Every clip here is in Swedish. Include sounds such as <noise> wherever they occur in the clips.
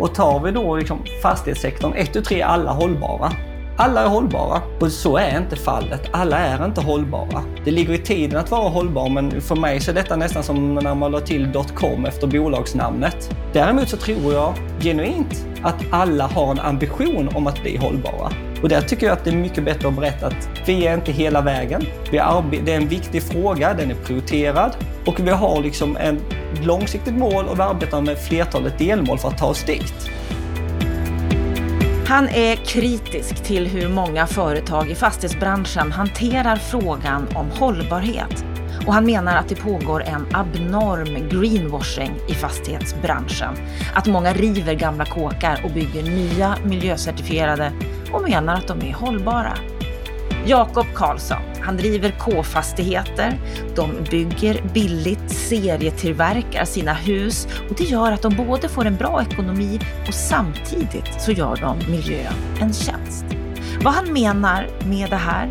Och tar vi då liksom fastighetssektorn, ett och tre alla hållbara. Alla är hållbara och så är inte fallet. Alla är inte hållbara. Det ligger i tiden att vara hållbar men för mig så är detta nästan som när man la till .com efter bolagsnamnet. Däremot så tror jag genuint att alla har en ambition om att bli hållbara. Och där tycker jag att det är mycket bättre att berätta att vi är inte hela vägen. Vi det är en viktig fråga, den är prioriterad och vi har liksom ett långsiktigt mål och vi arbetar med flertalet delmål för att ta oss dit. Han är kritisk till hur många företag i fastighetsbranschen hanterar frågan om hållbarhet. Och han menar att det pågår en abnorm greenwashing i fastighetsbranschen. Att många river gamla kåkar och bygger nya miljöcertifierade och menar att de är hållbara. Jakob Karlsson, han driver K-fastigheter. De bygger billigt, serietillverkar sina hus och det gör att de både får en bra ekonomi och samtidigt så gör de miljön en tjänst. Vad han menar med det här,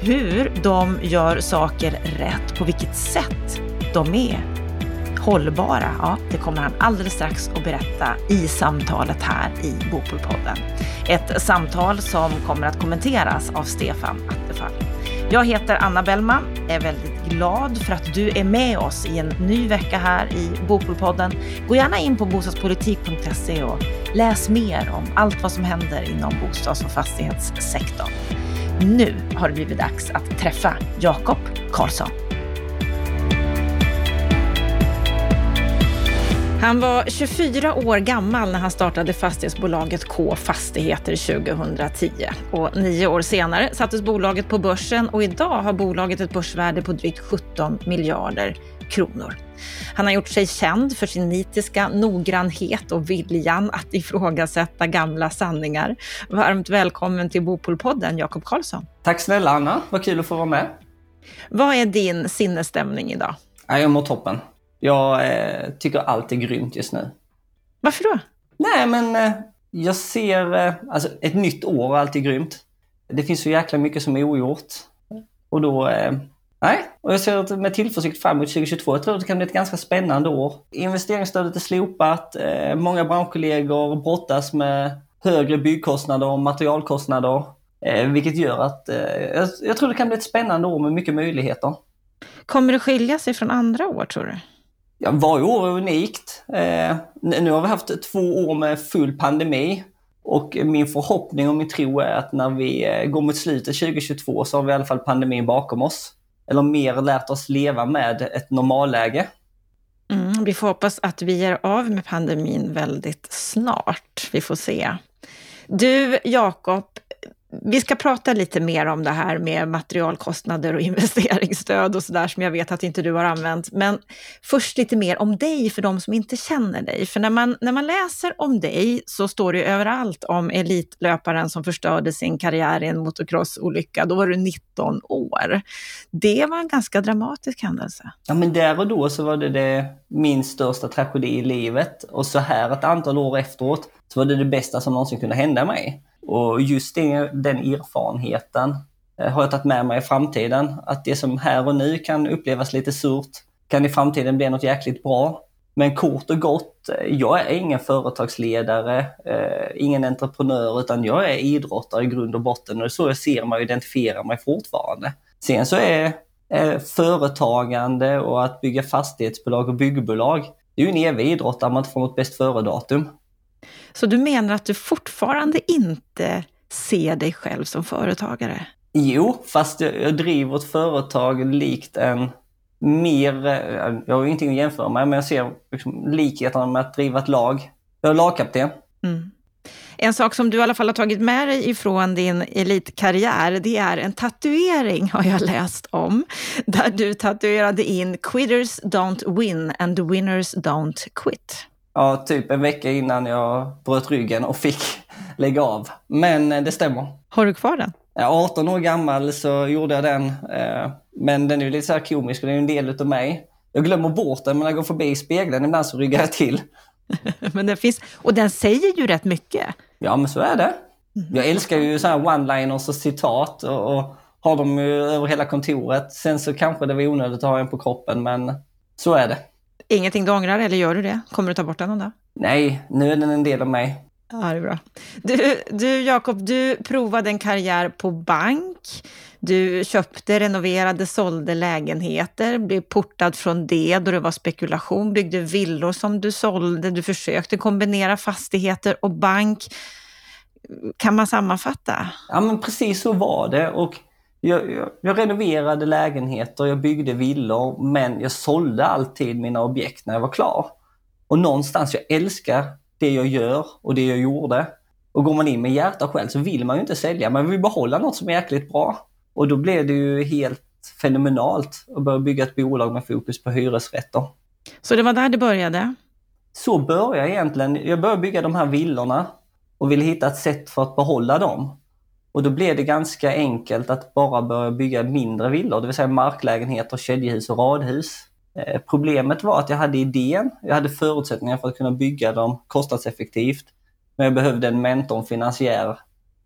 hur de gör saker rätt, på vilket sätt de är hållbara, ja, det kommer han alldeles strax att berätta i samtalet här i Bopolpodden. Ett samtal som kommer att kommenteras av Stefan Attefall. Jag heter Anna Bellman, är väldigt glad för att du är med oss i en ny vecka här i Bopolpodden. Gå gärna in på bostadspolitik.se och läs mer om allt vad som händer inom bostads och fastighetssektorn. Nu har det blivit dags att träffa Jakob Karlsson. Han var 24 år gammal när han startade fastighetsbolaget K Fastigheter 2010. Och nio år senare sattes bolaget på börsen och idag har bolaget ett börsvärde på drygt 17 miljarder kronor. Han har gjort sig känd för sin nitiska noggrannhet och viljan att ifrågasätta gamla sanningar. Varmt välkommen till Bopolpodden, Jakob Karlsson. Tack snälla Anna, vad kul att få vara med. Vad är din sinnesstämning idag? Jag mår toppen. Jag eh, tycker allt är grymt just nu. Varför då? Nej, men eh, jag ser... Eh, alltså ett nytt år är alltid grymt. Det finns så jäkla mycket som är ogjort. Och då... Eh, nej, och jag ser med tillförsikt fram emot 2022. Jag tror att det kan bli ett ganska spännande år. Investeringsstödet är slopat. Eh, många branschkollegor brottas med högre byggkostnader och materialkostnader. Eh, vilket gör att jag, jag tror det kan bli ett spännande år med mycket möjligheter. Kommer det skilja sig från andra år tror du? Ja, varje år är unikt. Eh, nu har vi haft två år med full pandemi. Och min förhoppning och min tro är att när vi eh, går mot slutet 2022 så har vi i alla fall pandemin bakom oss. Eller mer lärt oss leva med ett normalläge. Mm, vi får hoppas att vi är av med pandemin väldigt snart. Vi får se. Du, Jakob, vi ska prata lite mer om det här med materialkostnader och <laughs> investeringsstöd och sådär som jag vet att inte du har använt. Men först lite mer om dig för de som inte känner dig. För när man, när man läser om dig så står det överallt om elitlöparen som förstörde sin karriär i en motocrossolycka. Då var du 19 år. Det var en ganska dramatisk händelse. Ja, men där och då så var det, det min största tragedi i livet. Och så här ett antal år efteråt så var det det bästa som någonsin kunde hända mig. Och just det, den erfarenheten eh, har jag tagit med mig i framtiden. Att det som här och nu kan upplevas lite surt kan i framtiden bli något jäkligt bra. Men kort och gott, eh, jag är ingen företagsledare, eh, ingen entreprenör, utan jag är idrottare i grund och botten och det är så jag ser mig och identifierar mig fortfarande. Sen så är eh, företagande och att bygga fastighetsbolag och byggbolag, det är ju en evig idrott där man inte får något bäst före-datum. Så du menar att du fortfarande inte ser dig själv som företagare? Jo, fast jag, driver ett företag likt en mer, jag har ingenting att jämföra med, men jag ser liksom likheterna med att driva ett lag. Jag är lagkapten. Mm. En sak som du i alla fall har tagit med dig ifrån din elitkarriär, det är en tatuering har jag läst om, där du tatuerade in “Quitters don't win and winners don't quit”. Ja, typ en vecka innan jag bröt ryggen och fick <laughs> lägga av. Men eh, det stämmer. Har du kvar den? Ja, 18 år gammal så gjorde jag den. Eh, men den är lite så här komisk och den är en del av mig. Jag glömmer bort den, men när jag går förbi spegeln ibland så ryggar jag till. <laughs> men den finns, och den säger ju rätt mycket. Ja, men så är det. Mm. Jag älskar ju så här one-liners och citat och, och har dem ju över hela kontoret. Sen så kanske det var onödigt att ha en på kroppen, men så är det. Ingenting du ångrar eller gör du det? Kommer du ta bort den någon dag? Nej, nu är den en del av mig. Ja, det är bra. Du, du Jakob, du provade en karriär på bank. Du köpte, renoverade, sålde lägenheter, blev portad från det då det var spekulation, byggde villor som du sålde, du försökte kombinera fastigheter och bank. Kan man sammanfatta? Ja, men precis så var det. Och jag, jag, jag renoverade lägenheter, jag byggde villor, men jag sålde alltid mina objekt när jag var klar. Och någonstans, jag älskar det jag gör och det jag gjorde. Och går man in med hjärta själv så vill man ju inte sälja, man vill behålla något som är jäkligt bra. Och då blev det ju helt fenomenalt att börja bygga ett bolag med fokus på hyresrätter. Så det var där det började? Så började jag egentligen. Jag började bygga de här villorna och ville hitta ett sätt för att behålla dem. Och då blev det ganska enkelt att bara börja bygga mindre villor, det vill säga marklägenheter, kedjehus och radhus. Eh, problemet var att jag hade idén, jag hade förutsättningar för att kunna bygga dem kostnadseffektivt. Men jag behövde en mentor, en finansiär,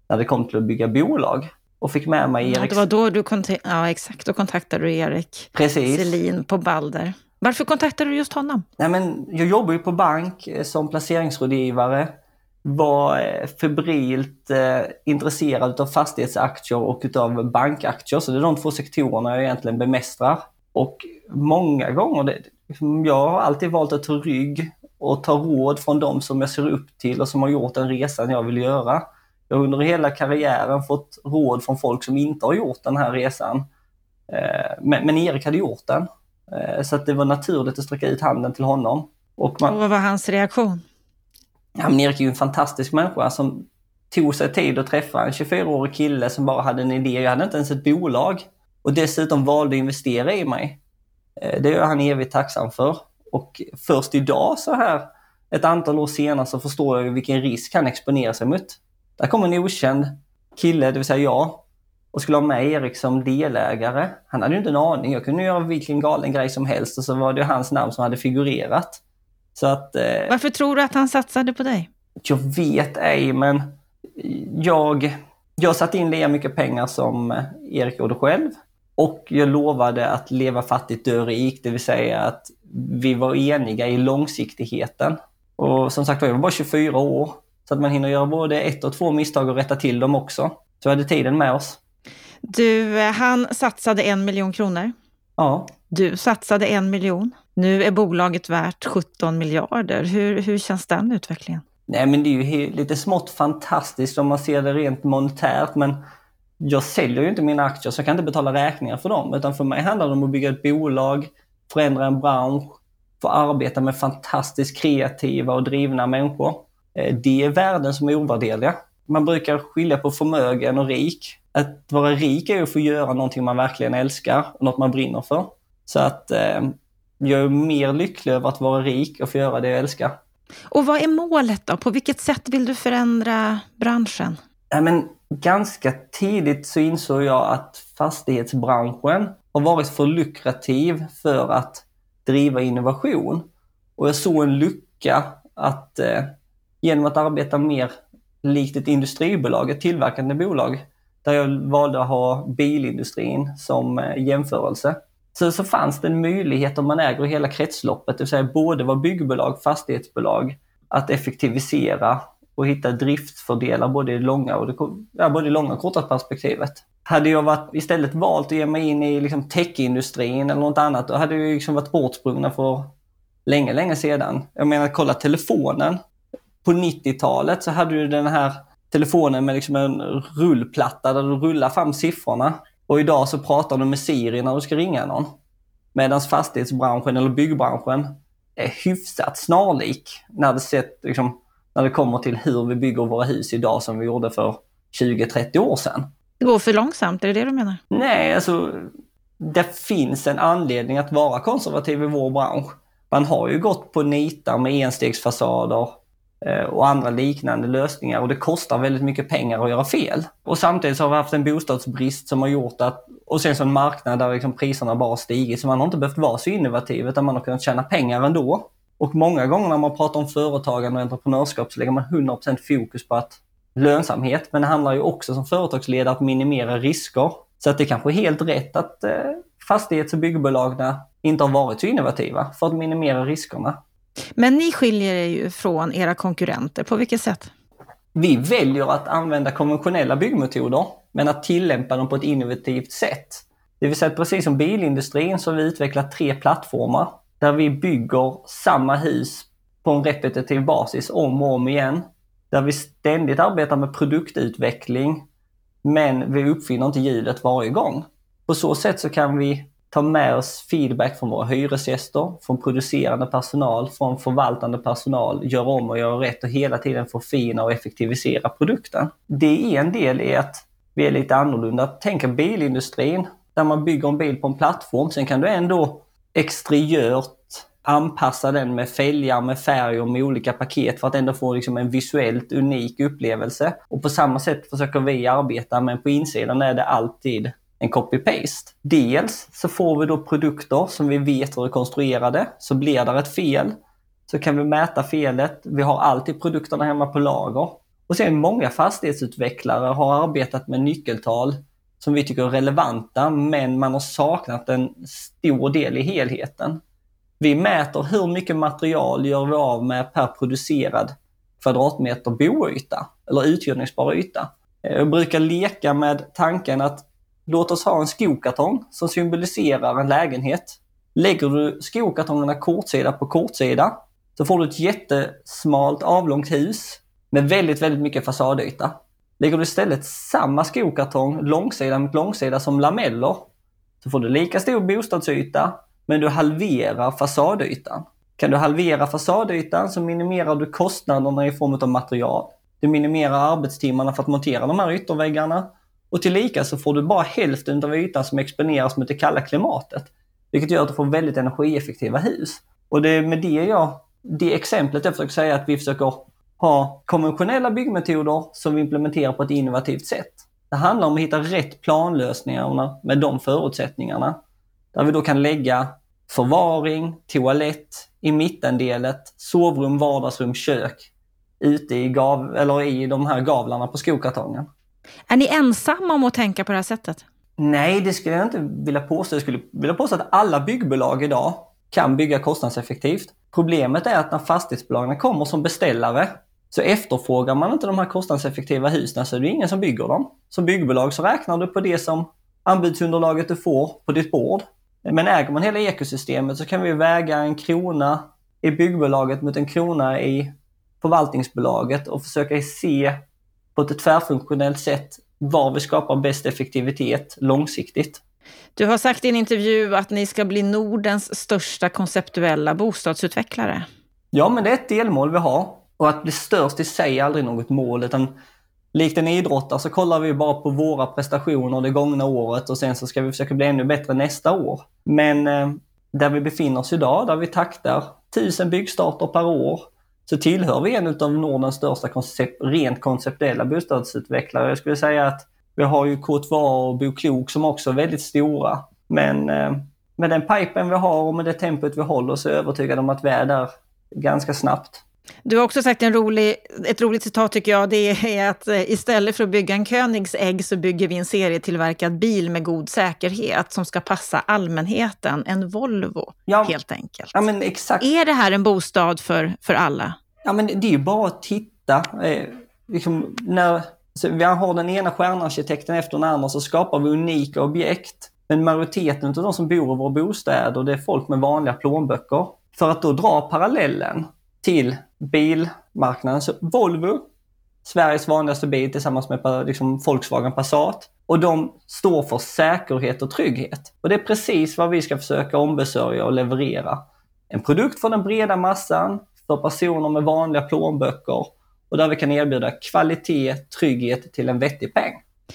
när det kom till att bygga bolag. Och fick med mig Erik. Ja, det var då du kontaktade, ja exakt, då kontaktade du Erik Precis. Selin på Balder. Varför kontaktade du just honom? Nej, men jag jobbar ju på bank eh, som placeringsrådgivare. Var eh, febrilt eh, intresserad av fastighetsaktier och utav bankaktier. Så det är de två sektorerna jag egentligen bemästrar. Och många gånger, det, liksom, jag har alltid valt att ta rygg och ta råd från de som jag ser upp till och som har gjort den resan jag vill göra. Jag har under hela karriären fått råd från folk som inte har gjort den här resan. Eh, men, men Erik hade gjort den. Eh, så att det var naturligt att sträcka ut handen till honom. Och, man, och vad var hans reaktion? Ja, men Erik är ju en fantastisk människa som tog sig tid att träffa en 24-årig kille som bara hade en idé. Jag hade inte ens ett bolag. Och dessutom valde att investera i mig. Eh, det är han evigt tacksam för. Och först idag så här, ett antal år senare, så förstår jag vilken risk han exponerar sig mot. Där kommer en okänd kille, det vill säga jag, och skulle ha med Erik som delägare. Han hade ju inte en aning. Jag kunde göra vilken galen grej som helst och så var det hans namn som hade figurerat. Så att, eh, Varför tror du att han satsade på dig? Jag vet ej, men jag, jag satte in lika mycket pengar som Erik gjorde själv. Och jag lovade att leva fattigt, dö rik, det vill säga att vi var eniga i långsiktigheten. Och som sagt jag var bara 24 år. Så att man hinner göra både ett och två misstag och rätta till dem också. Så hade tiden med oss. Du, han satsade en miljon kronor. Ja. Du satsade en miljon. Nu är bolaget värt 17 miljarder. Hur, hur känns den utvecklingen? Nej, men det är ju lite smått fantastiskt om man ser det rent monetärt, men jag säljer ju inte mina aktier så jag kan inte betala räkningar för dem. Utan för mig handlar det om att bygga ett bolag, förändra en bransch, få arbeta med fantastiskt kreativa och drivna människor. Eh, det är värden som är ovärderliga. Man brukar skilja på förmögen och rik. Att vara rik är ju att få göra någonting man verkligen älskar och något man brinner för. Så att eh, jag är mer lycklig över att vara rik och få göra det jag älskar. Och vad är målet då? På vilket sätt vill du förändra branschen? Ja, men ganska tidigt så insåg jag att fastighetsbranschen har varit för lukrativ för att driva innovation. Och jag såg en lucka att eh, genom att arbeta mer likt ett industribolag, ett tillverkande bolag, där jag valde att ha bilindustrin som eh, jämförelse, så, så fanns det en möjlighet om man äger hela kretsloppet, det vill säga både vara byggbolag, fastighetsbolag, att effektivisera och hitta driftfördelar både i långa och, det, ja, både i långa och korta perspektivet. Hade jag varit, istället valt att ge mig in i liksom techindustrin eller något annat, då hade jag liksom varit bortsprungna för länge, länge sedan. Jag menar, kolla telefonen. På 90-talet så hade du den här telefonen med liksom en rullplatta där du rullar fram siffrorna. Och idag så pratar du med Siri när du ska ringa någon. Medan fastighetsbranschen eller byggbranschen är hyfsat snarlik när det, sett, liksom, när det kommer till hur vi bygger våra hus idag som vi gjorde för 20-30 år sedan. Det går för långsamt, är det det du menar? Nej, alltså det finns en anledning att vara konservativ i vår bransch. Man har ju gått på nitar med enstegsfasader, Eh, och andra liknande lösningar och det kostar väldigt mycket pengar att göra fel. Och samtidigt så har vi haft en bostadsbrist som har gjort att, och sen så en marknad där liksom priserna bara stigit så man har inte behövt vara så innovativ utan man har kunnat tjäna pengar ändå. Och många gånger när man pratar om företagande och entreprenörskap så lägger man 100% fokus på att lönsamhet, men det handlar ju också som företagsledare att minimera risker. Så att det kanske är helt rätt att eh, fastighets och byggbolagen inte har varit så innovativa för att minimera riskerna. Men ni skiljer er ju från era konkurrenter. På vilket sätt? Vi väljer att använda konventionella byggmetoder, men att tillämpa dem på ett innovativt sätt. Det vill säga att precis som bilindustrin så har vi utvecklat tre plattformar där vi bygger samma hus på en repetitiv basis om och om igen. Där vi ständigt arbetar med produktutveckling, men vi uppfinner inte hjulet varje gång. På så sätt så kan vi ta med oss feedback från våra hyresgäster, från producerande personal, från förvaltande personal, göra om och göra rätt och hela tiden förfina och effektivisera produkten. Det är en del i att vi är lite annorlunda. Tänk bilindustrin, där man bygger en bil på en plattform. Sen kan du ändå exteriört anpassa den med fälgar, med färg och med olika paket för att ändå få liksom en visuellt unik upplevelse. Och på samma sätt försöker vi arbeta, men på insidan är det alltid en copy-paste. Dels så får vi då produkter som vi vet hur de är konstruerade. Så blir det ett fel så kan vi mäta felet. Vi har alltid produkterna hemma på lager. Och sen många fastighetsutvecklare har arbetat med nyckeltal som vi tycker är relevanta, men man har saknat en stor del i helheten. Vi mäter hur mycket material gör vi av med per producerad kvadratmeter boyta eller uthyrningsbar yta. Jag brukar leka med tanken att låt oss ha en skokartong som symboliserar en lägenhet. Lägger du skokartongerna kortsida på kortsida så får du ett jättesmalt avlångt hus med väldigt, väldigt mycket fasadyta. Lägger du istället samma skokartong långsida mot långsida som lameller så får du lika stor bostadsyta men du halverar fasadytan. Kan du halvera fasadytan så minimerar du kostnaderna i form av material. Du minimerar arbetstimmarna för att montera de här ytterväggarna och tillika så får du bara hälften av ytan som exponeras mot det kalla klimatet. Vilket gör att du får väldigt energieffektiva hus. Och det är med det jag, det exemplet jag försöker säga att vi försöker ha konventionella byggmetoder som vi implementerar på ett innovativt sätt. Det handlar om att hitta rätt planlösningar med de förutsättningarna. Där vi då kan lägga förvaring, toalett i mittendelet, sovrum, vardagsrum, kök ute i, gav, eller i de här gavlarna på skokartongen. Är ni ensamma om att tänka på det här sättet? Nej, det skulle jag inte vilja påstå. Jag skulle vilja påstå att alla byggbolag idag kan bygga kostnadseffektivt. Problemet är att när fastighetsbolagen kommer som beställare så efterfrågar man inte de här kostnadseffektiva husen så är det ingen som bygger dem. Som byggbolag så räknar du på det som anbudsunderlaget du får på ditt bord. Men äger man hela ekosystemet så kan vi väga en krona i byggbolaget mot en krona i förvaltningsbolaget och försöka se på ett tvärfunktionellt sätt var vi skapar bäst effektivitet långsiktigt. Du har sagt i en intervju att ni ska bli Nordens största konceptuella bostadsutvecklare. Ja, men det är ett delmål vi har. Och att bli störst i sig är aldrig något mål, utan likt en idrottare så kollar vi bara på våra prestationer det gångna året och sen så ska vi försöka bli ännu bättre nästa år. Men eh, där vi befinner oss idag, där vi taktar tusen byggstarter per år, så tillhör vi en av Nordens största koncept, rent konceptuella bostadsutvecklare. Jag skulle säga att vi har ju K2A och BoKlok som också är väldigt stora. Men eh, med den pipen vi har och med det tempot vi håller så är jag övertygad om att vi är där ganska snabbt. Du har också sagt en rolig, ett roligt citat tycker jag, det är att eh, istället för att bygga en Koenigsegg så bygger vi en serietillverkad bil med god säkerhet som ska passa allmänheten, en Volvo ja, helt enkelt. Ja, men exakt. Är det här en bostad för, för alla? Ja, men det är ju bara att titta. Eh, liksom, när vi har den ena stjärnarkitekten efter den andra så skapar vi unika objekt. Men majoriteten av de som bor i våra bostäder, det är folk med vanliga plånböcker. För att då dra parallellen till bilmarknaden. Så Volvo, Sveriges vanligaste bil tillsammans med liksom Volkswagen Passat. Och de står för säkerhet och trygghet. Och det är precis vad vi ska försöka ombesörja och leverera. En produkt för den breda massan, för personer med vanliga plånböcker och där vi kan erbjuda kvalitet, trygghet till en vettig peng.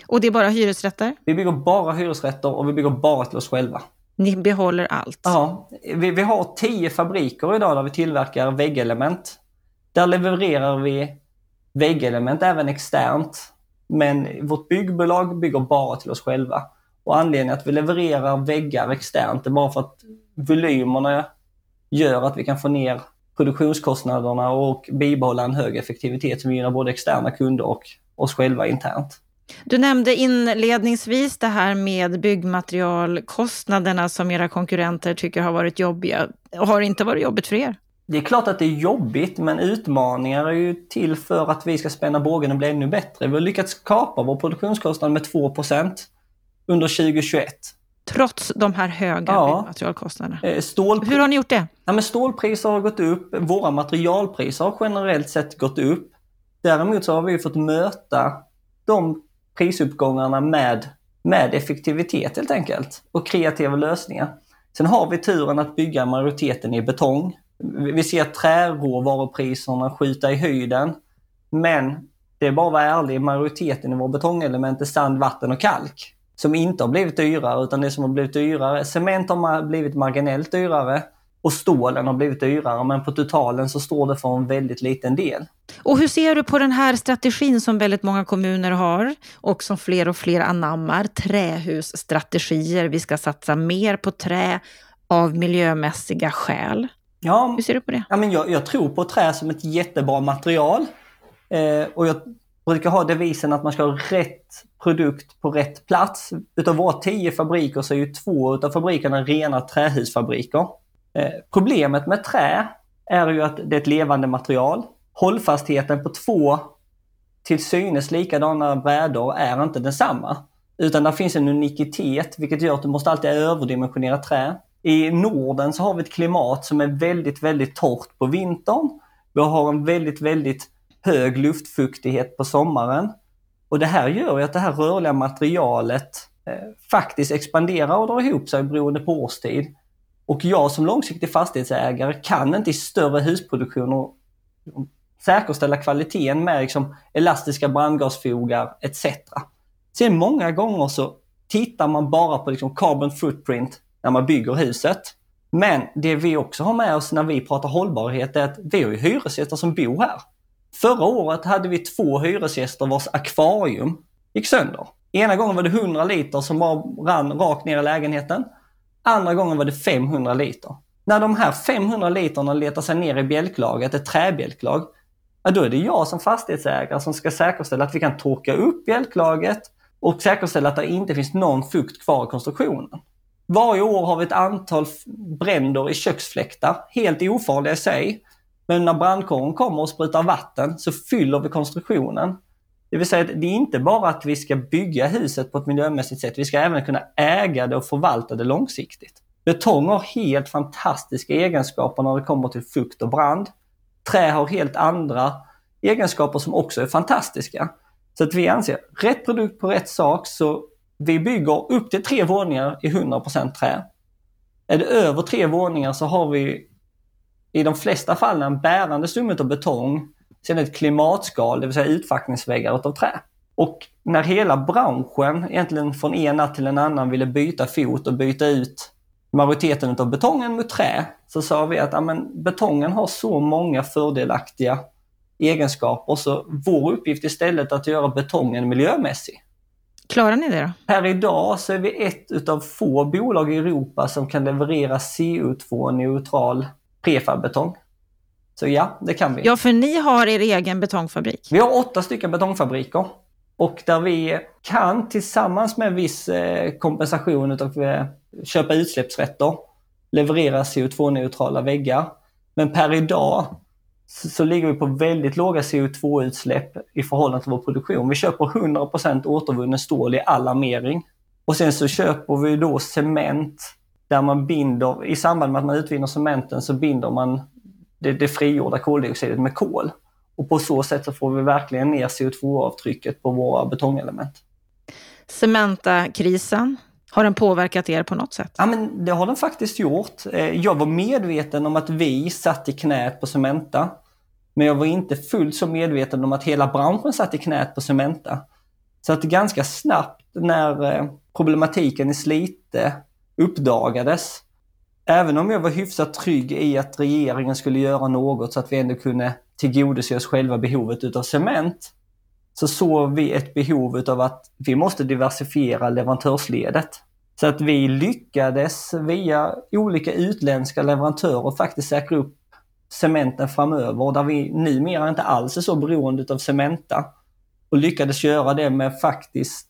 Och det är bara hyresrätter? Vi bygger bara hyresrätter och vi bygger bara till oss själva. Ni behåller allt? Ja. Vi, vi har tio fabriker idag där vi tillverkar väggelement. Där levererar vi väggelement även externt. Men vårt byggbolag bygger bara till oss själva. Och anledningen att vi levererar väggar externt är bara för att volymerna gör att vi kan få ner produktionskostnaderna och bibehålla en hög effektivitet som gynnar både externa kunder och oss själva internt. Du nämnde inledningsvis det här med byggmaterialkostnaderna som era konkurrenter tycker har varit jobbiga. Har det inte varit jobbigt för er? Det är klart att det är jobbigt, men utmaningar är ju till för att vi ska spänna bågen och bli ännu bättre. Vi har lyckats kapa vår produktionskostnad med 2% under 2021. Trots de här höga ja. materialkostnaderna? Eh, stål... Hur har ni gjort det? Ja, men stålpriser har gått upp, våra materialpriser har generellt sett gått upp. Däremot så har vi fått möta de prisuppgångarna med, med effektivitet helt enkelt och kreativa lösningar. Sen har vi turen att bygga majoriteten i betong. Vi ser träråvarupriserna skjuta i höjden. Men det är bara att vara ärlig, majoriteten i våra betongelement är sand, vatten och kalk. Som inte har blivit dyrare, utan det som har blivit dyrare, cement har blivit marginellt dyrare och stålen har blivit dyrare, men på totalen så står det för en väldigt liten del. Och hur ser du på den här strategin som väldigt många kommuner har och som fler och fler anammar, trähusstrategier. Vi ska satsa mer på trä av miljömässiga skäl. Ja, hur ser du på det? Ja, men jag, jag tror på trä som ett jättebra material. Eh, och jag brukar ha devisen att man ska ha rätt produkt på rätt plats. Utav våra tio fabriker så är ju två utav fabrikerna rena trähusfabriker. Eh, problemet med trä är ju att det är ett levande material. Hållfastheten på två till synes likadana brädor är inte densamma. Utan det finns en unikitet vilket gör att du måste alltid överdimensionera trä. I Norden så har vi ett klimat som är väldigt, väldigt torrt på vintern. Vi har en väldigt, väldigt hög luftfuktighet på sommaren. Och det här gör ju att det här rörliga materialet eh, faktiskt expanderar och drar ihop sig beroende på årstid. Och jag som långsiktig fastighetsägare kan inte i större husproduktioner säkerställa kvaliteten med liksom elastiska brandgasfogar etc. Sen många gånger så tittar man bara på liksom carbon footprint när man bygger huset. Men det vi också har med oss när vi pratar hållbarhet är att vi har ju hyresgäster som bor här. Förra året hade vi två hyresgäster vars akvarium gick sönder. Ena gången var det 100 liter som rann rakt ner i lägenheten. Andra gången var det 500 liter. När de här 500 literna letar sig ner i bjälklaget, ett träbjälklag, ja, då är det jag som fastighetsägare som ska säkerställa att vi kan torka upp bjälklaget och säkerställa att det inte finns någon fukt kvar i konstruktionen. Varje år har vi ett antal bränder i köksfläktar, helt ofarliga i sig. Men när brandkåren kommer och sprutar vatten så fyller vi konstruktionen. Det vill säga att det är inte bara att vi ska bygga huset på ett miljömässigt sätt, vi ska även kunna äga det och förvalta det långsiktigt. Betong har helt fantastiska egenskaper när det kommer till fukt och brand. Trä har helt andra egenskaper som också är fantastiska. Så att vi anser, rätt produkt på rätt sak, så vi bygger upp till tre våningar i 100% trä. Är det över tre våningar så har vi i de flesta fallen bärande stomme av betong, sen ett klimatskal, det vill säga utfackningsväggar av trä. Och när hela branschen egentligen från en natt till en annan ville byta fot och byta ut majoriteten av betongen mot trä, så sa vi att ja, betongen har så många fördelaktiga egenskaper så vår uppgift istället är att göra betongen miljömässig. Klarar ni det då? Här idag så är vi ett utav få bolag i Europa som kan leverera CO2-neutral prefabbetong. Så ja, det kan vi. Ja, för ni har er egen betongfabrik. Vi har åtta stycken betongfabriker. Och där vi kan tillsammans med viss eh, kompensation utav eh, köpa utsläppsrätter leverera CO2-neutrala väggar. Men per idag så, så ligger vi på väldigt låga CO2-utsläpp i förhållande till vår produktion. Vi köper 100% återvunnen stål i all armering. Och sen så köper vi då cement där man binder, i samband med att man utvinner cementen så binder man det, det frigjorda koldioxidet med kol. Och på så sätt så får vi verkligen ner CO2-avtrycket på våra betongelement. Cementa-krisen, har den påverkat er på något sätt? Ja, men det har den faktiskt gjort. Eh, jag var medveten om att vi satt i knät på Cementa. Men jag var inte fullt så medveten om att hela branschen satt i knät på Cementa. Så att ganska snabbt när eh, problematiken i Slite uppdagades, även om jag var hyfsat trygg i att regeringen skulle göra något så att vi ändå kunde tillgodose oss själva behovet utav cement, så såg vi ett behov utav att vi måste diversifiera leverantörsledet. Så att vi lyckades via olika utländska leverantörer faktiskt säkra upp cementen framöver, där vi numera inte alls är så beroende av Cementa. Och lyckades göra det med faktiskt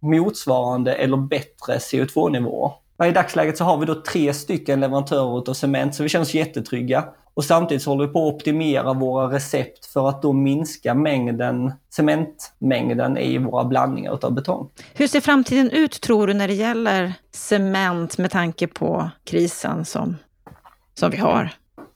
motsvarande eller bättre CO2-nivåer. I dagsläget så har vi då tre stycken leverantörer av cement, så vi känner oss jättetrygga. Och samtidigt så håller vi på att optimera våra recept för att då minska mängden, cementmängden i våra blandningar av betong. Hur ser framtiden ut tror du när det gäller cement med tanke på krisen som, som vi har?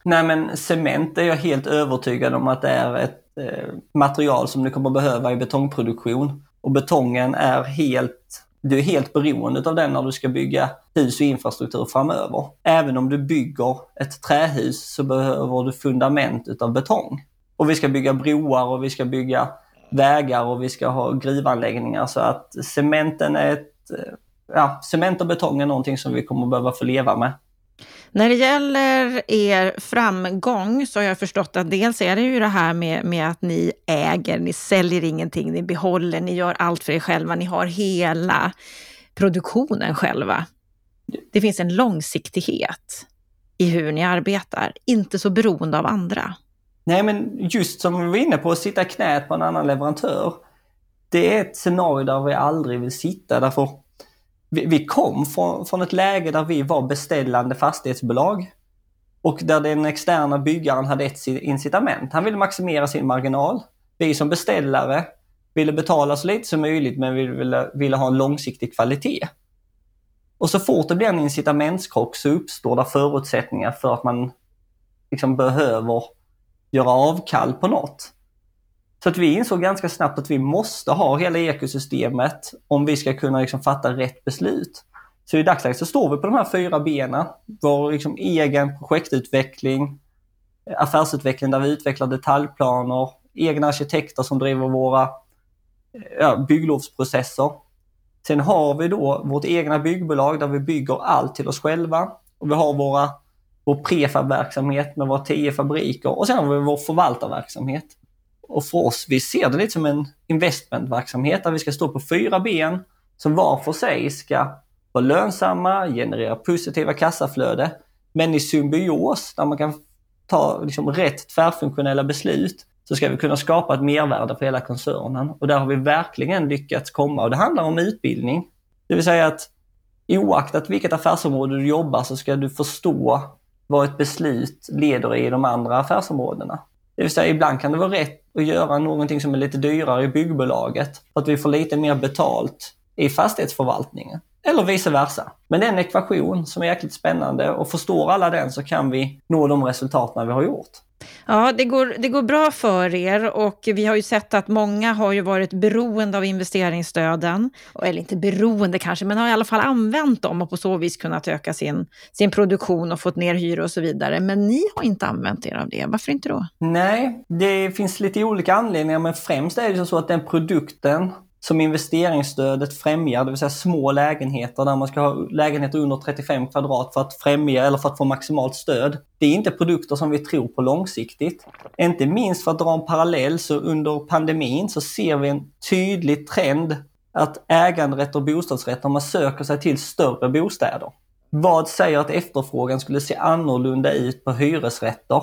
Nej men cement är jag helt övertygad om att det är ett eh, material som du kommer behöva i betongproduktion. Och betongen är helt du är helt beroende av den när du ska bygga hus och infrastruktur framöver. Även om du bygger ett trähus så behöver du fundament utav betong. Och vi ska bygga broar och vi ska bygga vägar och vi ska ha gruvanläggningar så att cementen är ett, eh, ja, cement och betong är någonting som vi kommer behöva få leva med. När det gäller er framgång så har jag förstått att dels är det ju det här med, med att ni äger, ni säljer ingenting, ni behåller, ni gör allt för er själva, ni har hela produktionen själva. Det finns en långsiktighet i hur ni arbetar, inte så beroende av andra. Nej, men just som vi var inne på, att sitta i knät på en annan leverantör. Det är ett scenario där vi aldrig vill sitta, därför vi, vi kom från, från ett läge där vi var beställande fastighetsbolag och där den externa byggaren hade ett incitament. Han ville maximera sin marginal. Vi som beställare ville betala så lite som möjligt men vi ville, ville ha en långsiktig kvalitet. Och så fort det blir en incitamentskrock så uppstår det förutsättningar för att man liksom behöver göra avkall på något. Så att vi insåg ganska snabbt att vi måste ha hela ekosystemet om vi ska kunna liksom fatta rätt beslut. Så i dagsläget så står vi på de här fyra benen. Vår liksom egen projektutveckling, affärsutveckling där vi utvecklar detaljplaner, egna arkitekter som driver våra eh, ja, bygglovsprocesser. Sen har vi då vårt egna byggbolag där vi bygger allt till oss själva. Och vi har våra, vår prefabverksamhet med våra tio fabriker och sen har vi vår förvaltarverksamhet. Och för oss, vi ser det lite som en investmentverksamhet där vi ska stå på fyra ben som var för sig ska vara lönsamma, generera positiva kassaflöde, men i symbios där man kan ta liksom, rätt tvärfunktionella beslut så ska vi kunna skapa ett mervärde för hela koncernen. Och där har vi verkligen lyckats komma. Och det handlar om utbildning. Det vill säga att oaktat vilket affärsområde du jobbar så ska du förstå vad ett beslut leder i de andra affärsområdena. Det vill säga ibland kan det vara rätt att göra någonting som är lite dyrare i byggbolaget för att vi får lite mer betalt i fastighetsförvaltningen. Eller vice versa. Men det är en ekvation som är jäkligt spännande och förstår alla den så kan vi nå de resultaten vi har gjort. Ja, det går, det går bra för er och vi har ju sett att många har ju varit beroende av investeringsstöden. Eller inte beroende kanske, men har i alla fall använt dem och på så vis kunnat öka sin, sin produktion och fått ner hyror och så vidare. Men ni har inte använt er av det. Varför inte då? Nej, det finns lite olika anledningar, men främst är det så att den produkten som investeringsstödet främjar, det vill säga små lägenheter där man ska ha lägenheter under 35 kvadrat för att främja eller för att få maximalt stöd. Det är inte produkter som vi tror på långsiktigt. Inte minst för att dra en parallell så under pandemin så ser vi en tydlig trend att äganderätt och bostadsrätter, man söker sig till större bostäder. Vad säger att efterfrågan skulle se annorlunda ut på hyresrätter?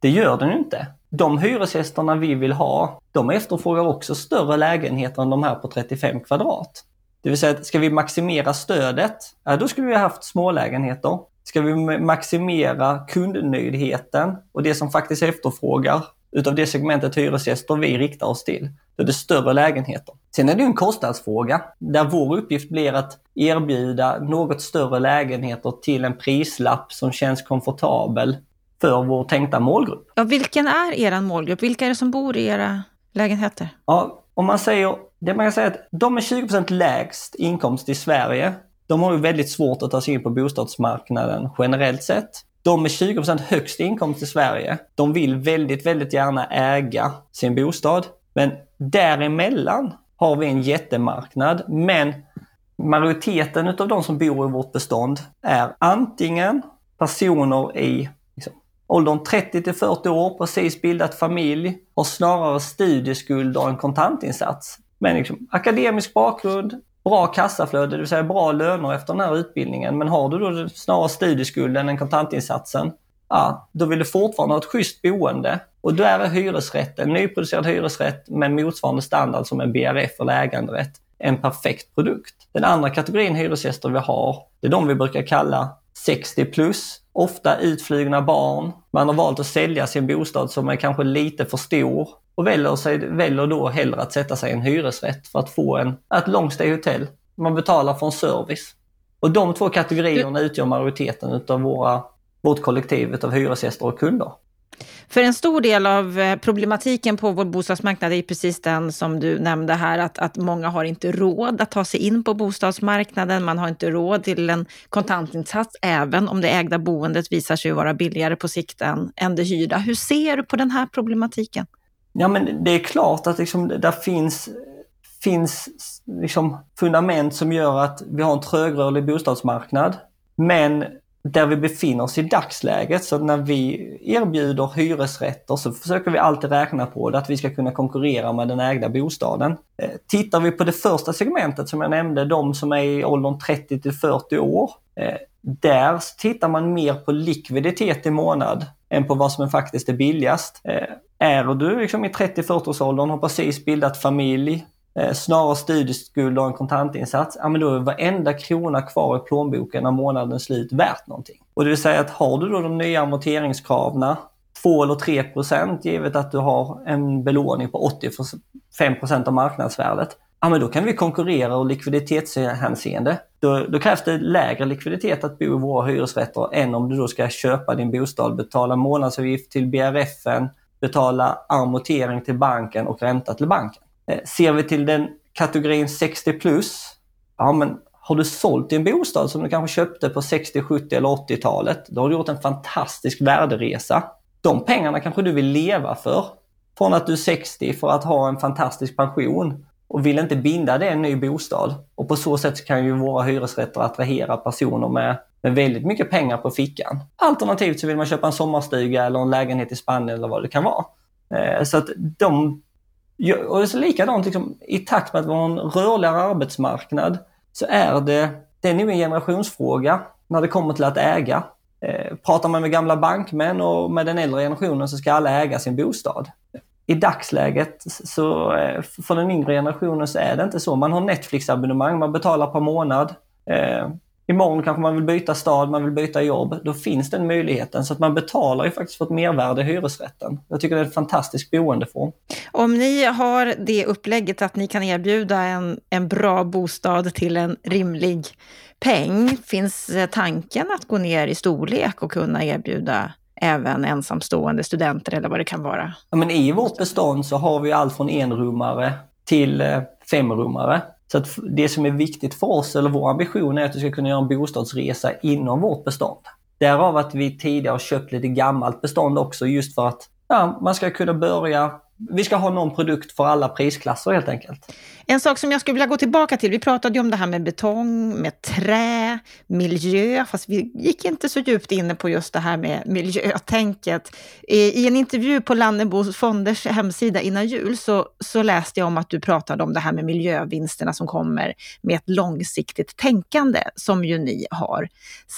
Det gör den inte de hyresgästerna vi vill ha, de efterfrågar också större lägenheter än de här på 35 kvadrat. Det vill säga, ska vi maximera stödet, ja, då skulle vi ha haft smålägenheter. Ska vi maximera kundnöjdheten och det som faktiskt efterfrågar utav det segmentet hyresgäster vi riktar oss till, då är det större lägenheter. Sen är det en kostnadsfråga där vår uppgift blir att erbjuda något större lägenheter till en prislapp som känns komfortabel för vår tänkta målgrupp. Ja, vilken är er målgrupp? Vilka är det som bor i era lägenheter? Ja, om man säger, det man kan säga att de med 20% lägst inkomst i Sverige, de har ju väldigt svårt att ta sig in på bostadsmarknaden generellt sett. De med 20% högst inkomst i Sverige, de vill väldigt, väldigt gärna äga sin bostad. Men däremellan har vi en jättemarknad. Men majoriteten av de som bor i vårt bestånd är antingen personer i åldern 30 till 40 år, precis bildat familj, har snarare studieskulder än kontantinsats. Men liksom, akademisk bakgrund, bra kassaflöde, det vill säga bra löner efter den här utbildningen. Men har du då snarare studieskulden än kontantinsatsen, ja, då vill du fortfarande ha ett schysst boende. Och då är hyresrätt, en nyproducerad hyresrätt med motsvarande standard som en BRF eller äganderätt. en perfekt produkt. Den andra kategorin hyresgäster vi har, det är de vi brukar kalla 60 plus, ofta utflygna barn. Man har valt att sälja sin bostad som är kanske lite för stor och väljer, sig, väljer då hellre att sätta sig i en hyresrätt för att få en, ett long stay hotell. Man betalar för en service. Och de två kategorierna utgör majoriteten utav våra, vårt kollektiv av hyresgäster och kunder. För en stor del av eh, problematiken på vår bostadsmarknad är precis den som du nämnde här, att, att många har inte råd att ta sig in på bostadsmarknaden. Man har inte råd till en kontantinsats, även om det ägda boendet visar sig vara billigare på sikt än, än det hyrda. Hur ser du på den här problematiken? Ja, men det är klart att liksom, där finns finns liksom fundament som gör att vi har en trögrörlig bostadsmarknad. Men där vi befinner oss i dagsläget. Så när vi erbjuder hyresrätter så försöker vi alltid räkna på det, att vi ska kunna konkurrera med den ägda bostaden. Eh, tittar vi på det första segmentet som jag nämnde, de som är i åldern 30 till 40 år. Eh, där tittar man mer på likviditet i månad än på vad som faktiskt är billigast. Eh, är du liksom i 30-40-årsåldern, har precis bildat familj, Eh, snarare studieskuld och en kontantinsats, ja men då är varenda krona kvar i plånboken när månaden är slut värt någonting. Och det vill säga att har du då de nya amorteringskravna, 2 eller 3 procent givet att du har en belåning på 85 procent av marknadsvärdet, ja men då kan vi konkurrera och likviditetshänseende. Då, då krävs det lägre likviditet att bo i våra hyresrätter än om du då ska köpa din bostad, betala månadsavgift till BRFen, betala amortering till banken och ränta till banken. Eh, ser vi till den kategorin 60 plus, ja men har du sålt din bostad som du kanske köpte på 60, 70 eller 80-talet, då har du gjort en fantastisk värderesa. De pengarna kanske du vill leva för från att du är 60 för att ha en fantastisk pension och vill inte binda det i en ny bostad. Och på så sätt kan ju våra hyresrätter attrahera personer med, med väldigt mycket pengar på fickan. Alternativt så vill man köpa en sommarstuga eller en lägenhet i Spanien eller vad det kan vara. Eh, så att de och så likadant, liksom, i takt med att vi har en rörligare arbetsmarknad så är det, det är nog en generationsfråga när det kommer till att äga. Eh, pratar man med gamla bankmän och med den äldre generationen så ska alla äga sin bostad. I dagsläget, så eh, för den yngre generationen så är det inte så. Man har Netflix-abonnemang, man betalar per månad. Eh, Imorgon kanske man vill byta stad, man vill byta jobb. Då finns den möjligheten. Så att man betalar ju faktiskt för ett mervärde i hyresrätten. Jag tycker det är en fantastisk boendeform. Om ni har det upplägget att ni kan erbjuda en, en bra bostad till en rimlig peng, finns tanken att gå ner i storlek och kunna erbjuda även ensamstående studenter eller vad det kan vara? Ja, men I vårt bestånd så har vi allt från enrummare till eh, femrummare. Så att det som är viktigt för oss, eller vår ambition, är att du ska kunna göra en bostadsresa inom vårt bestånd. Därav att vi tidigare har köpt lite gammalt bestånd också just för att ja, man ska kunna börja vi ska ha någon produkt för alla prisklasser helt enkelt. En sak som jag skulle vilja gå tillbaka till, vi pratade ju om det här med betong, med trä, miljö, fast vi gick inte så djupt inne på just det här med miljötänket. I en intervju på Lannebo Fonders hemsida innan jul så, så läste jag om att du pratade om det här med miljövinsterna som kommer med ett långsiktigt tänkande som ju ni har.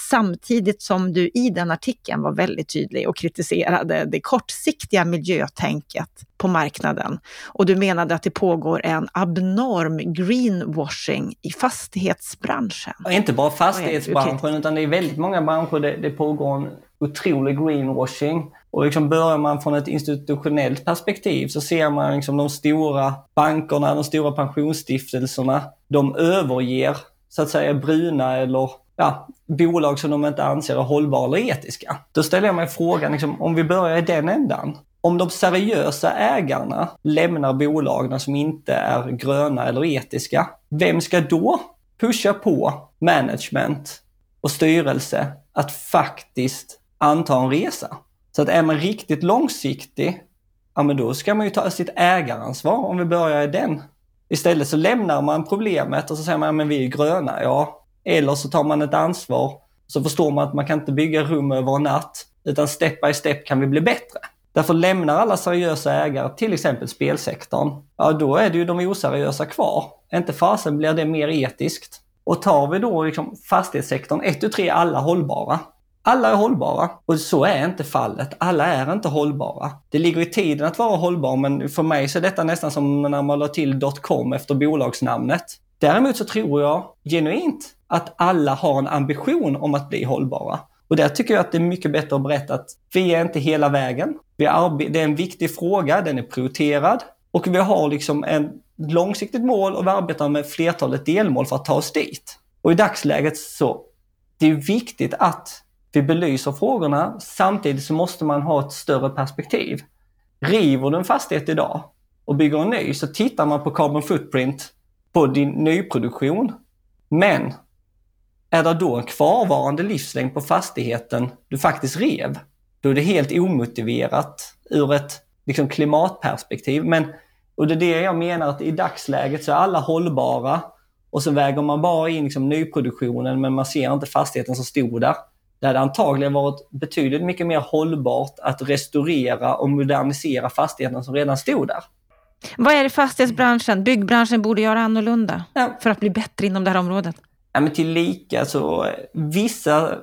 Samtidigt som du i den artikeln var väldigt tydlig och kritiserade det kortsiktiga miljötänket på marknaden. Och du menade att det pågår en abnorm greenwashing i fastighetsbranschen. Och inte bara fastighetsbranschen utan det är väldigt många branscher där det pågår en otrolig greenwashing. Och liksom börjar man från ett institutionellt perspektiv så ser man liksom de stora bankerna, de stora pensionsstiftelserna, de överger så att säga bruna eller ja, bolag som de inte anser är hållbara eller etiska. Då ställer jag mig frågan, liksom, om vi börjar i den ändan, om de seriösa ägarna lämnar bolagen som inte är gröna eller etiska, vem ska då pusha på management och styrelse att faktiskt anta en resa? Så att är man riktigt långsiktig, ja men då ska man ju ta sitt ägaransvar om vi börjar i den. Istället så lämnar man problemet och så säger man, ja, men vi är gröna, ja. Eller så tar man ett ansvar, så förstår man att man kan inte bygga rum över en natt, utan step by step kan vi bli bättre. Därför lämnar alla seriösa ägare till exempel spelsektorn, ja då är det ju de oseriösa kvar. Inte fasen blir det mer etiskt. Och tar vi då liksom fastighetssektorn, ett tu tre alla hållbara. Alla är hållbara och så är inte fallet. Alla är inte hållbara. Det ligger i tiden att vara hållbar men för mig så är detta nästan som när man la till .com efter bolagsnamnet. Däremot så tror jag genuint att alla har en ambition om att bli hållbara. Och där tycker jag att det är mycket bättre att berätta att vi är inte hela vägen. Vi det är en viktig fråga, den är prioriterad och vi har liksom en långsiktigt mål och vi arbetar med flertalet delmål för att ta oss dit. Och i dagsläget så det är viktigt att vi belyser frågorna. Samtidigt så måste man ha ett större perspektiv. River du en fastighet idag och bygger en ny så tittar man på carbon footprint på din nyproduktion. Men är det då en kvarvarande livslängd på fastigheten du faktiskt rev, då är det helt omotiverat ur ett liksom, klimatperspektiv. Men, och det är det jag menar att i dagsläget så är alla hållbara och så väger man bara in liksom, nyproduktionen men man ser inte fastigheten som stod där. Det hade antagligen varit betydligt mycket mer hållbart att restaurera och modernisera fastigheten som redan stod där. Vad är det fastighetsbranschen, byggbranschen borde göra annorlunda ja. för att bli bättre inom det här området? Ja, men tillika så vissa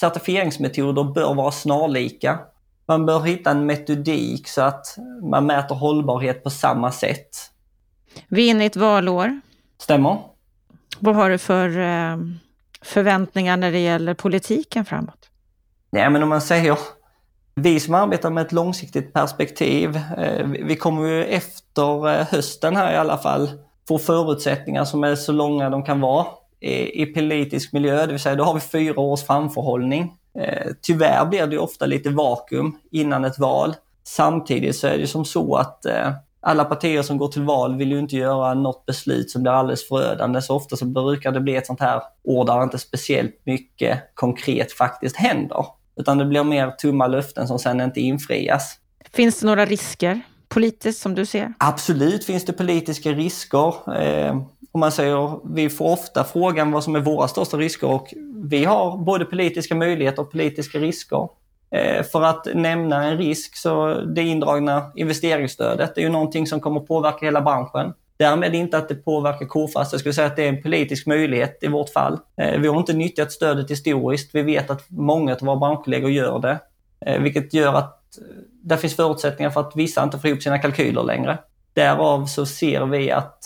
certifieringsmetoder bör vara snarlika. Man bör hitta en metodik så att man mäter hållbarhet på samma sätt. Vi är inne i ett valår. Stämmer. Vad har du för eh, förväntningar när det gäller politiken framåt? Ja, men om man säger vi som arbetar med ett långsiktigt perspektiv, eh, vi kommer ju efter eh, hösten här i alla fall få förutsättningar som är så långa de kan vara i, politisk miljö, det vill säga då har vi fyra års framförhållning. Eh, tyvärr blir det ofta lite vakuum innan ett val. Samtidigt så är det som så att alla partier som går till val vill ju inte göra något beslut som blir alldeles förödande. Så ofta så brukar det bli ett sånt här år där inte speciellt mycket konkret faktiskt händer. Utan det blir mer tomma löften som sen inte infrias. Finns det några risker politiskt som du ser? Absolut finns det politiska risker. Eh, om man säger, vi får ofta frågan vad som är våra största risker och vi har både politiska möjligheter och politiska risker. Eh, för att nämna en risk så det indragna investeringsstödet är ju någonting som kommer påverka hela branschen. Därmed inte att det påverkar KFAS. Jag skulle säga att det är en politisk möjlighet i vårt fall. Eh, vi har inte nyttjat stödet historiskt. Vi vet att många av våra branschkollegor gör det. Eh, vilket gör att eh, det finns förutsättningar för att vissa inte får ihop sina kalkyler längre. Därav så ser vi att,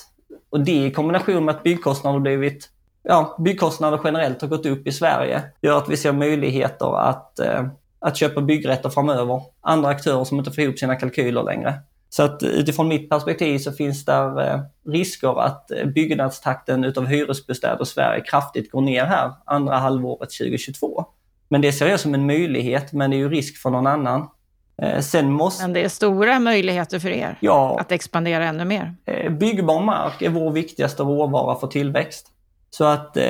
och det i kombination med att byggkostnader blivit, ja, byggkostnader generellt har gått upp i Sverige, gör att vi ser möjligheter att, eh, att köpa byggrätter framöver. Andra aktörer som inte får ihop sina kalkyler längre. Så att utifrån mitt perspektiv så finns där eh, risker att eh, byggnadstakten utav hyresbostäder i Sverige kraftigt går ner här andra halvåret 2022. Men det ser jag som en möjlighet, men det är ju risk för någon annan. Eh, sen måste... Men det är stora möjligheter för er ja, att expandera ännu mer. Byggbar mark är vår viktigaste råvara för tillväxt. Så att eh,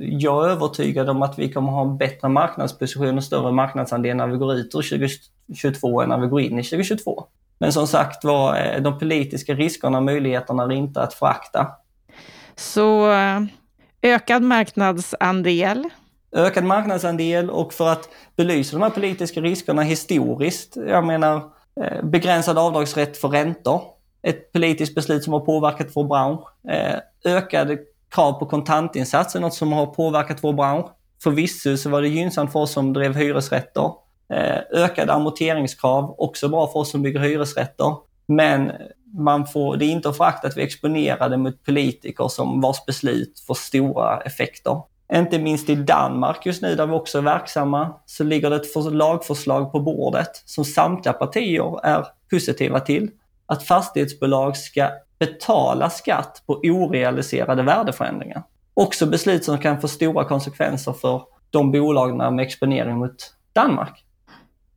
jag är övertygad om att vi kommer ha en bättre marknadsposition och större marknadsandel när vi går ut ur 2022 än när vi går in i 2022. Men som sagt var, eh, de politiska riskerna och möjligheterna är inte att förakta. Så eh, ökad marknadsandel? Ökad marknadsandel och för att belysa de här politiska riskerna historiskt, jag menar eh, begränsad avdragsrätt för räntor, ett politiskt beslut som har påverkat vår bransch. Eh, ökade krav på kontantinsatser, något som har påverkat vår bransch. Förvisso så var det gynnsamt för oss som drev hyresrätter. Eh, ökade amorteringskrav, också bra för oss som bygger hyresrätter. Men man får, det är inte att förakta att vi är exponerade mot politiker som vars beslut får stora effekter. Inte minst i Danmark just nu, där vi också är verksamma, så ligger det ett lagförslag på bordet som samtliga partier är positiva till. Att fastighetsbolag ska betala skatt på orealiserade värdeförändringar. Också beslut som kan få stora konsekvenser för de bolagen med exponering mot Danmark.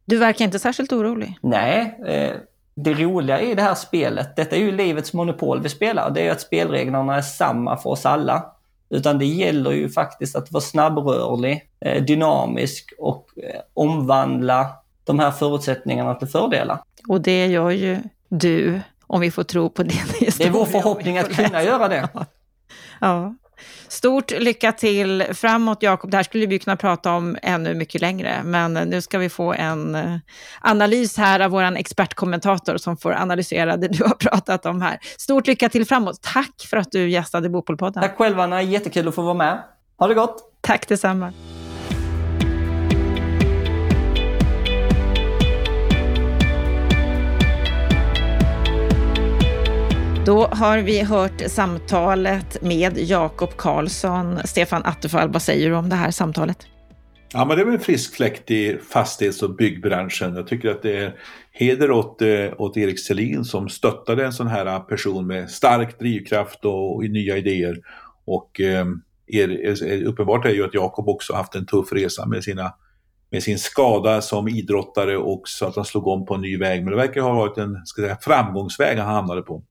Du verkar inte särskilt orolig. Nej. Eh, det roliga i det här spelet, detta är ju livets monopol vi spelar, det är ju att spelreglerna är samma för oss alla. Utan det gäller ju faktiskt att vara snabbrörlig, eh, dynamisk och eh, omvandla de här förutsättningarna till fördelar. Och det gör ju du, om vi får tro på din historia. Det är vår förhoppning att kunna göra det. ja. Stort lycka till framåt Jakob. Det här skulle vi kunna prata om ännu mycket längre, men nu ska vi få en eh, analys här av vår expertkommentator som får analysera det du har <laughs> pratat om här. Stort lycka till framåt. Tack för att du gästade Bopolpodden. Tack själva, Anna. Jättekul att få vara med. Ha det gott! Tack detsamma. Då har vi hört samtalet med Jakob Karlsson. Stefan Attefall, vad säger du om det här samtalet? Ja, men det är väl en frisk fläkt i fastighets och byggbranschen. Jag tycker att det är heder åt, eh, åt Erik Selin som stöttade en sån här person med stark drivkraft och, och nya idéer. Och ehm, eh, er, uppenbart är ju att Jakob också haft en tuff resa med, sina, med sin skada som idrottare och så att han slog om på en ny väg. Men det verkar ha varit en ska säga, framgångsväg han hamnade på.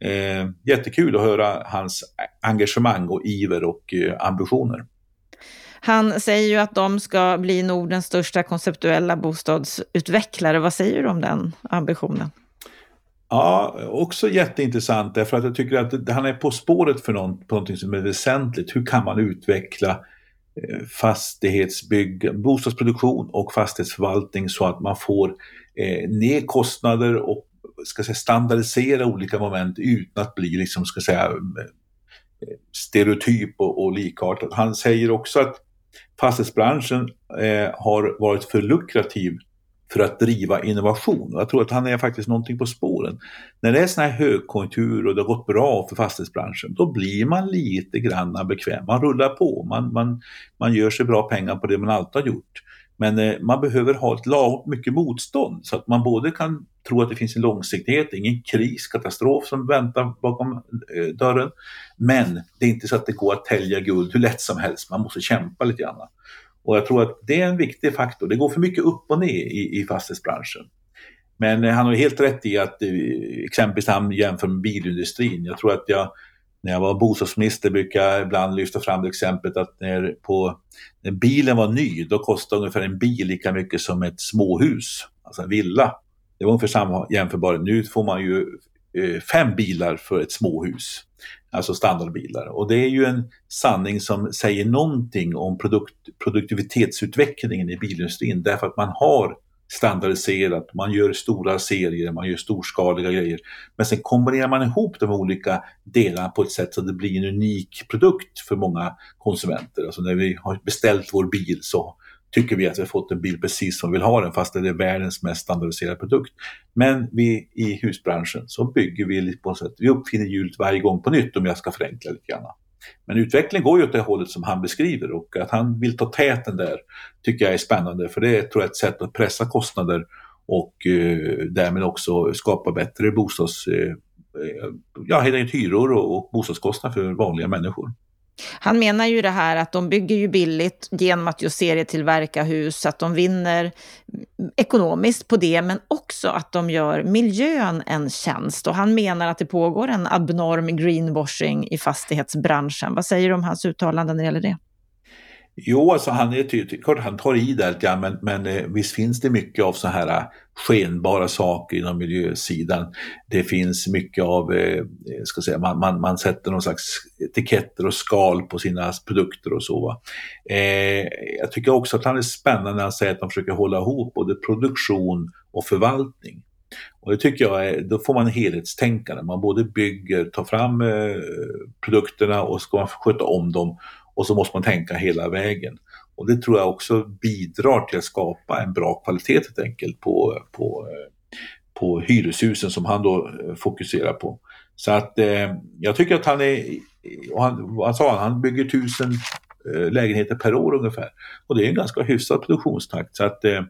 Eh, jättekul att höra hans engagemang och iver och eh, ambitioner. Han säger ju att de ska bli Nordens största konceptuella bostadsutvecklare. Vad säger du om den ambitionen? Ja, också jätteintressant därför att jag tycker att han är på spåret för någon, på någonting som är väsentligt. Hur kan man utveckla eh, fastighetsbygg, bostadsproduktion och fastighetsförvaltning så att man får eh, ner kostnader och ska säga, standardisera olika moment utan att bli liksom, ska säga, stereotyp och, och likartad. Han säger också att fastighetsbranschen eh, har varit för lukrativ för att driva innovation. Jag tror att han är faktiskt någonting på spåren. När det är sån här högkonjunktur och det har gått bra för fastighetsbranschen, då blir man lite grann bekväm. Man rullar på, man, man, man gör sig bra pengar på det man alltid har gjort. Men eh, man behöver ha ett lagom mycket motstånd så att man både kan tro att det finns en långsiktighet, ingen kris, katastrof som väntar bakom eh, dörren. Men det är inte så att det går att tälja guld hur lätt som helst, man måste kämpa lite grann. Och jag tror att det är en viktig faktor. Det går för mycket upp och ner i, i fastighetsbranschen. Men eh, han har helt rätt i att eh, exempelvis han jämför med bilindustrin. Jag tror att jag när jag var bostadsminister brukade jag ibland lyfta fram det exemplet att när, på, när bilen var ny då kostade ungefär en bil lika mycket som ett småhus, alltså en villa. Det var ungefär samma jämförbart. Nu får man ju eh, fem bilar för ett småhus, alltså standardbilar. Och det är ju en sanning som säger någonting om produkt, produktivitetsutvecklingen i bilindustrin därför att man har standardiserat, man gör stora serier, man gör storskaliga grejer. Men sen kombinerar man ihop de olika delarna på ett sätt så att det blir en unik produkt för många konsumenter. Alltså när vi har beställt vår bil så tycker vi att vi har fått en bil precis som vi vill ha den fast det är världens mest standardiserade produkt. Men vi i husbranschen så bygger vi på något sätt, vi uppfinner hjulet varje gång på nytt om jag ska förenkla lite grann. Men utvecklingen går ju åt det hållet som han beskriver och att han vill ta täten där tycker jag är spännande för det tror jag är ett sätt att pressa kostnader och eh, därmed också skapa bättre bostads, eh, eh ja, helt enkelt hyror och, och bostadskostnader för vanliga människor. Han menar ju det här att de bygger ju billigt genom att just serietillverka hus, att de vinner ekonomiskt på det, men också att de gör miljön en tjänst. Och han menar att det pågår en abnorm greenwashing i fastighetsbranschen. Vad säger du om hans uttalanden när det gäller det? Jo, alltså han, är, han tar i där lite grann, men, men eh, visst finns det mycket av så här eh, skenbara saker inom miljösidan. Det finns mycket av, eh, eh ska säga, man, man, man, sätter någon slags etiketter och skal på sina produkter och så. Eh, jag tycker också att han är spännande när han säger att de försöker hålla ihop både produktion och förvaltning. Och det tycker jag är, då får man helhetstänkande. Man både bygger, tar fram eh, produkterna och ska man sköta om dem och så måste man tänka hela vägen. Och det tror jag också bidrar till att skapa en bra kvalitet helt enkelt på, på, på hyreshusen som han då eh, fokuserar på. Så att eh, jag tycker att han är, och han, vad sa han, han bygger tusen eh, lägenheter per år ungefär. Och det är en ganska hyfsad produktionstakt. Så att eh,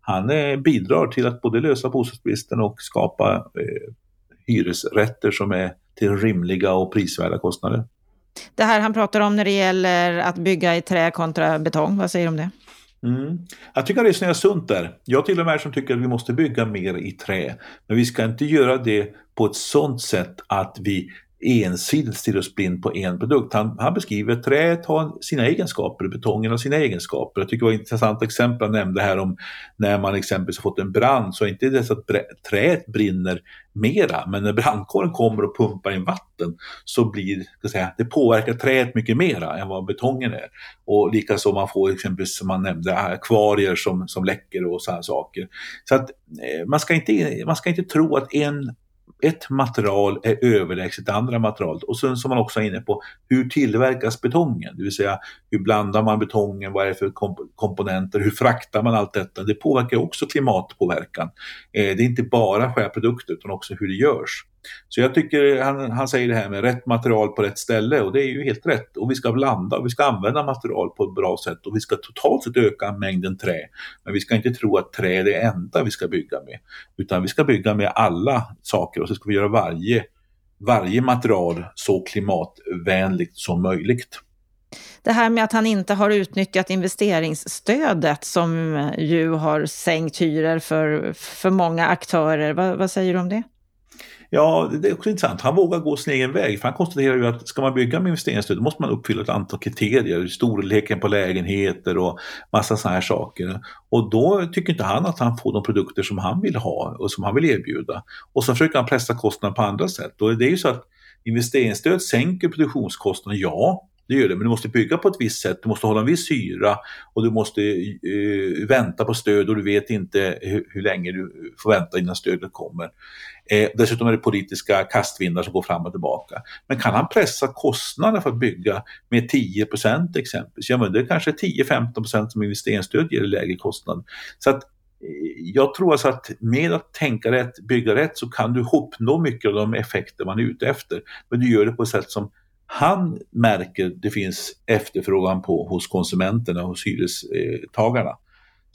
han eh, bidrar till att både lösa bostadsbristen och skapa eh, hyresrätter som är till rimliga och prisvärda kostnader. Det här han pratar om när det gäller att bygga i trä kontra betong, vad säger du om det? Mm. Jag tycker han resonerar sunt där. Jag till och med som tycker att vi måste bygga mer i trä. Men vi ska inte göra det på ett sådant sätt att vi ensidigt stirrar oss blind på en produkt. Han, han beskriver att träet har sina egenskaper, betongen har sina egenskaper. Jag tycker det var ett intressant exempel han nämnde här om när man exempelvis har fått en brand så är inte det så att träet brinner mera, men när brandkåren kommer och pumpar in vatten så blir ska säga, det påverkar träet mycket mera än vad betongen är. Och likaså man får exempelvis som man nämnde akvarier som, som läcker och sådana saker. Så att eh, man ska, inte, man ska inte tro att en ett material är överlägset andra materialet. Och sen som man också är inne på, hur tillverkas betongen? Det vill säga, hur blandar man betongen? Vad är det för komp komponenter? Hur fraktar man allt detta? Det påverkar också klimatpåverkan. Eh, det är inte bara själva produkten utan också hur det görs. Så jag tycker han, han säger det här med rätt material på rätt ställe och det är ju helt rätt. Och vi ska blanda och vi ska använda material på ett bra sätt och vi ska totalt sett öka mängden trä. Men vi ska inte tro att trä är det enda vi ska bygga med. Utan vi ska bygga med alla saker och så ska vi göra varje, varje material så klimatvänligt som möjligt. Det här med att han inte har utnyttjat investeringsstödet som ju har sänkt hyror för, för många aktörer. vad, vad säger du om det? Ja, det är också intressant. Han vågar gå sin egen väg. För han konstaterar ju att ska man bygga med investeringsstöd då måste man uppfylla ett antal kriterier. Storleken på lägenheter och massa sådana här saker. Och då tycker inte han att han får de produkter som han vill ha och som han vill erbjuda. Och så försöker han pressa kostnaderna på andra sätt. Och det är ju så att investeringsstöd sänker produktionskostnaden, ja det gör det, men du måste bygga på ett visst sätt, du måste hålla en viss hyra och du måste uh, vänta på stöd och du vet inte hur, hur, länge du får vänta innan stödet kommer. Eh, dessutom är det politiska kastvindar som går fram och tillbaka. Men kan han pressa kostnaderna för att bygga med 10% exempelvis, ja men det är kanske 10-15% som investeringsstöd ger lägre kostnad. Så att eh, jag tror alltså att med att tänka rätt, bygga rätt så kan du uppnå mycket av de effekter man är ute efter. Men du gör det på ett sätt som han märker det finns efterfrågan på hos konsumenterna, hos hyrestagarna.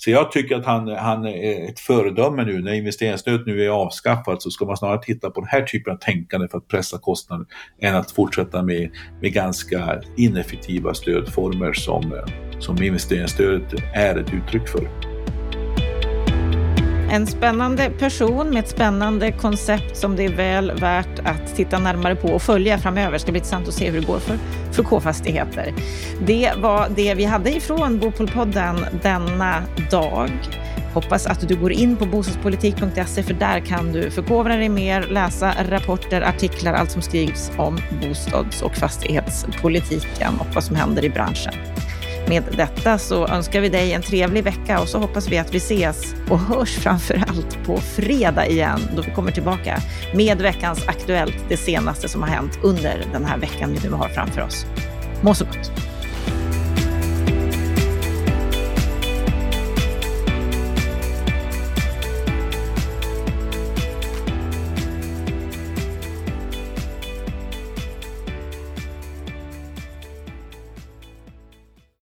Så jag tycker att han, han är ett föredöme nu. När investeringsstödet nu är avskaffat så ska man snarare titta på den här typen av tänkande för att pressa kostnader än att fortsätta med, med ganska ineffektiva stödformer som, som investeringsstödet är ett uttryck för en spännande person med ett spännande koncept som det är väl värt att titta närmare på och följa framöver. Det ska bli intressant att se hur det går för, för K-fastigheter. Det var det vi hade ifrån Bopolpodden denna dag. Hoppas att du går in på bostadspolitik.se för där kan du förkovra dig mer, läsa rapporter, artiklar, allt som skrivs om bostads och fastighetspolitiken och vad som händer i branschen. Med detta så önskar vi dig en trevlig vecka och så hoppas vi att vi ses och hörs framför allt på fredag igen då vi kommer tillbaka med veckans Aktuellt, det senaste som har hänt under den här veckan vi nu har framför oss. Må så gott!